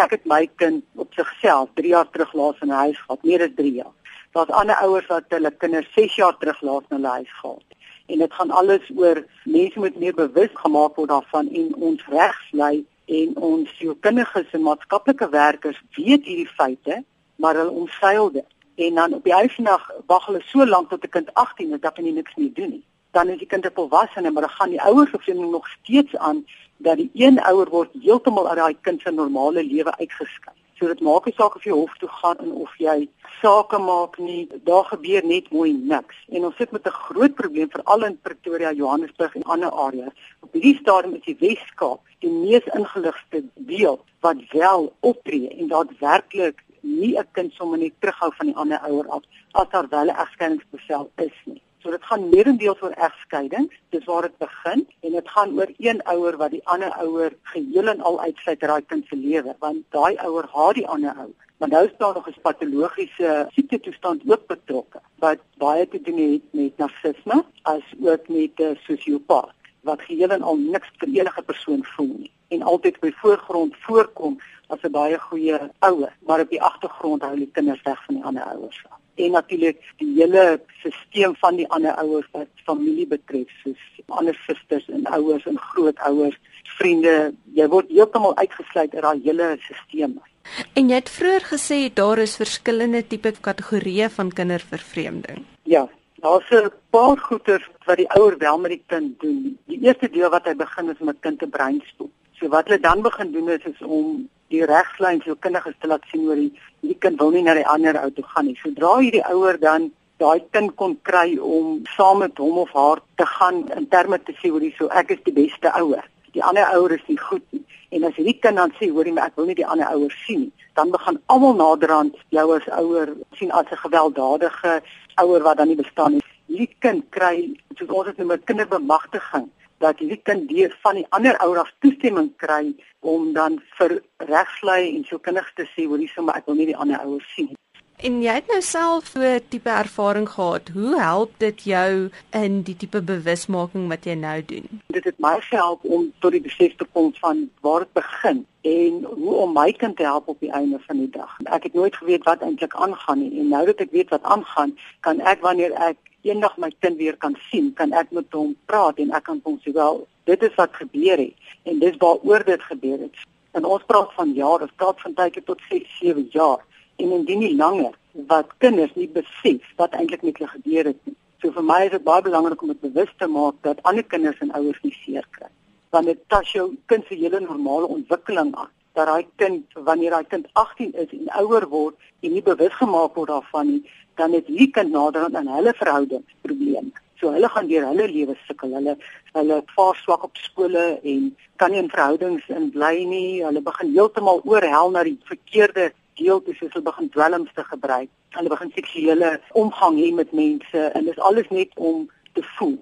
Ek het my kind op sigself 3 jaar terug laas in 'n huis gehad, meer as 3 jaar. Daar's ander ouers wat hulle kinders 6 jaar terug laas in hulle huis gehad. En dit gaan alles oor mense moet meer bewus gemaak word daarvan en ons regslei en ons sielkundiges en maatskaplike werkers weet hierdie feite, maar hulle omseil dit. En dan op die uitslag wag hulle so lank tot 'n kind 18 is dat hulle niks meer doen nie. Dan is die kind 'n volwassene, maar dan gaan die ouers of hulle nog steeds aan dat die een ouer word heeltemal uit daai kind se normale lewe uitgeskei. So dit maak nie saak of jy hof toe gaan en of jy sake maak nie, daar gebeur net mooi niks. En ons sit met 'n groot probleem veral in Pretoria, Johannesburg en ander areas. Op hierdie stadium is die Weskaap die mees ingeligte deel wat wel optree en daadwerklik nie 'n kind sommer net terughou van die ander ouer af as daar wel 'n egskeidingsbevel is nie. So dit gaan meerendeels oor egskeidings, dis waar dit begin en dit gaan oor een ouer wat die ander ouer geheel en al uitsluit uit daai kind se lewe, want daai ouer haat die ander ouer. Maar nou staan nog 'n patologiese siekte toestand ook betrokke wat baie te doen het met narcisme as ook met 'n sosiopaat wat geheel en al niks vir enige persoon voel nie en altyd by voorgrond voorkom as 'n baie goeie ouer, maar op die agtergrond hou die kinders weg van die ander ouers af en natuurlik die hele stelsel van die ander ouers wat familie betref soos ander susters en ouers en grootouers, vriende, jy word heeltemal uitgesluit uit daai hele stelsel. En jy het vroeër gesê daar is verskillende tipe kategorieë van kindervervreemding. Ja, daar's 'n paar goeters wat die ouer wel met die kind doen. Die eerste deel wat hy begin is om 'n kind te breinspoel. So wat hulle dan begin doen is, is om die regslyn vir kinders te laat sien oor die die kind wil nie na die ander ou toe gaan nie. Sodra hierdie ouer dan daai kind kon kry om saam met hom of haar te gaan in terme te sê hoor hierso ek is die beste ouer. Die ander ouer is nie goed nie. En as hierdie kind dan sê hoorie maar ek wil nie die ander ouer sien nie, dan begin almal naderhand jou as ouer sien as 'n gewelddadige ouer wat dan nie bestaan nie. Hierdie kind kry soos ons dit noem 'n kinderbemagtiging dat die kind deur van die ander ouers toestemming kry om dan vir regslei en so kinders te sê hoor hierso maar ek wil nie die ander ouers sien. En jy het nou self so tipe ervaring gehad. Hoe help dit jou in die tipe bewusmaking wat jy nou doen? Dit het my gehelp om tot die besef te kom van waar dit begin en hoe om my kind te help op die einde van die dag. Ek het nooit geweet wat eintlik aangaan nie en nou dat ek weet wat aangaan, kan ek wanneer ek eendag my kind weer kan sien, kan ek met hom praat en ek kan hom sê wel, dit is wat gebeur het en dis waaroor dit gebeur het. En ons praat van jare, ons praat van tyd tot 6, 7 jaar en indien nie langer wat kinders nie besef wat eintlik met hulle gebeur het nie. So vir my is dit baie belangrik om dit bewus te maak dat ander kinders en ouers nie seer kry. Want dit tas jou kind se hele normale ontwikkeling af dat daai kind wanneer daai kind 18 is en ouer word en nie bewus gemaak word daarvan nie, dan het hierdie kind naderhand aan hulle verhouding probleme. So hulle gaan deur hulle lewe sukkel. Hulle hulle vaar swak op skole en kan nie in verhoudings in bly nie. Hulle begin heeltemal oorhel na die verkeerde deel toe soos hulle begin dwelms te gebruik. Hulle begin seksuele omgang hê met mense en dit is alles net om te voel